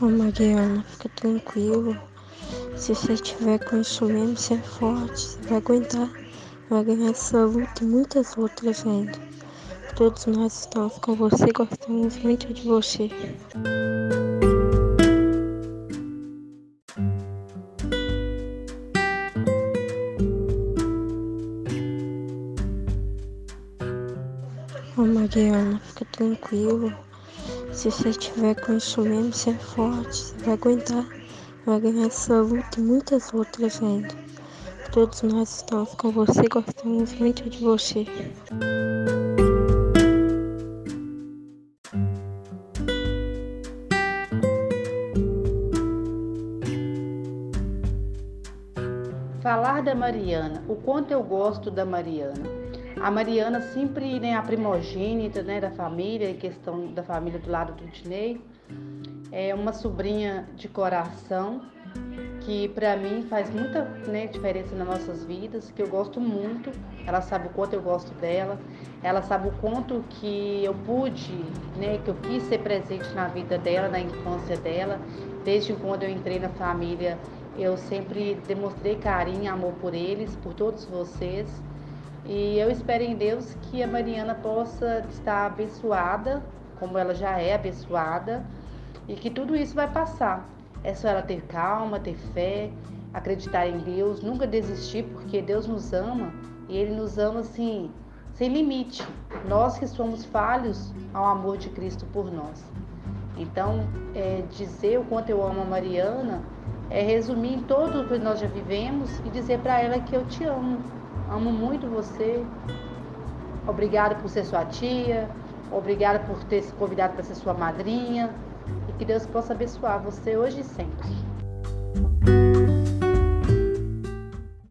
Ô Mariana, fica tranquilo. Se você tiver com isso mesmo, você é forte, você vai aguentar. Vai ganhar essa luta e muitas outras ainda. Todos nós estamos com você, gostamos muito de você. Ô Mariana, fica tranquilo. Se você tiver com isso mesmo, você é forte, você vai aguentar. Vai ganhar essa luta e muitas outras ainda. Todos nós estamos com você, gostamos muito de você. Falar da Mariana, o quanto eu gosto da Mariana. A Mariana sempre, né, a primogênita, né, da família, em questão da família do lado do Dinei, é uma sobrinha de coração que para mim faz muita né, diferença nas nossas vidas, que eu gosto muito. Ela sabe o quanto eu gosto dela, ela sabe o quanto que eu pude, né, que eu quis ser presente na vida dela, na infância dela, desde quando eu entrei na família eu sempre demonstrei carinho amor por eles, por todos vocês. E eu espero em Deus que a Mariana possa estar abençoada, como ela já é abençoada, e que tudo isso vai passar. É só ela ter calma, ter fé, acreditar em Deus, nunca desistir, porque Deus nos ama e Ele nos ama assim, sem limite. Nós que somos falhos ao amor de Cristo por nós. Então, é, dizer o quanto eu amo a Mariana é resumir em tudo o que nós já vivemos e dizer para ela que eu te amo. Amo muito você. Obrigada por ser sua tia. Obrigada por ter se convidado para ser sua madrinha. E que Deus possa abençoar você hoje e sempre.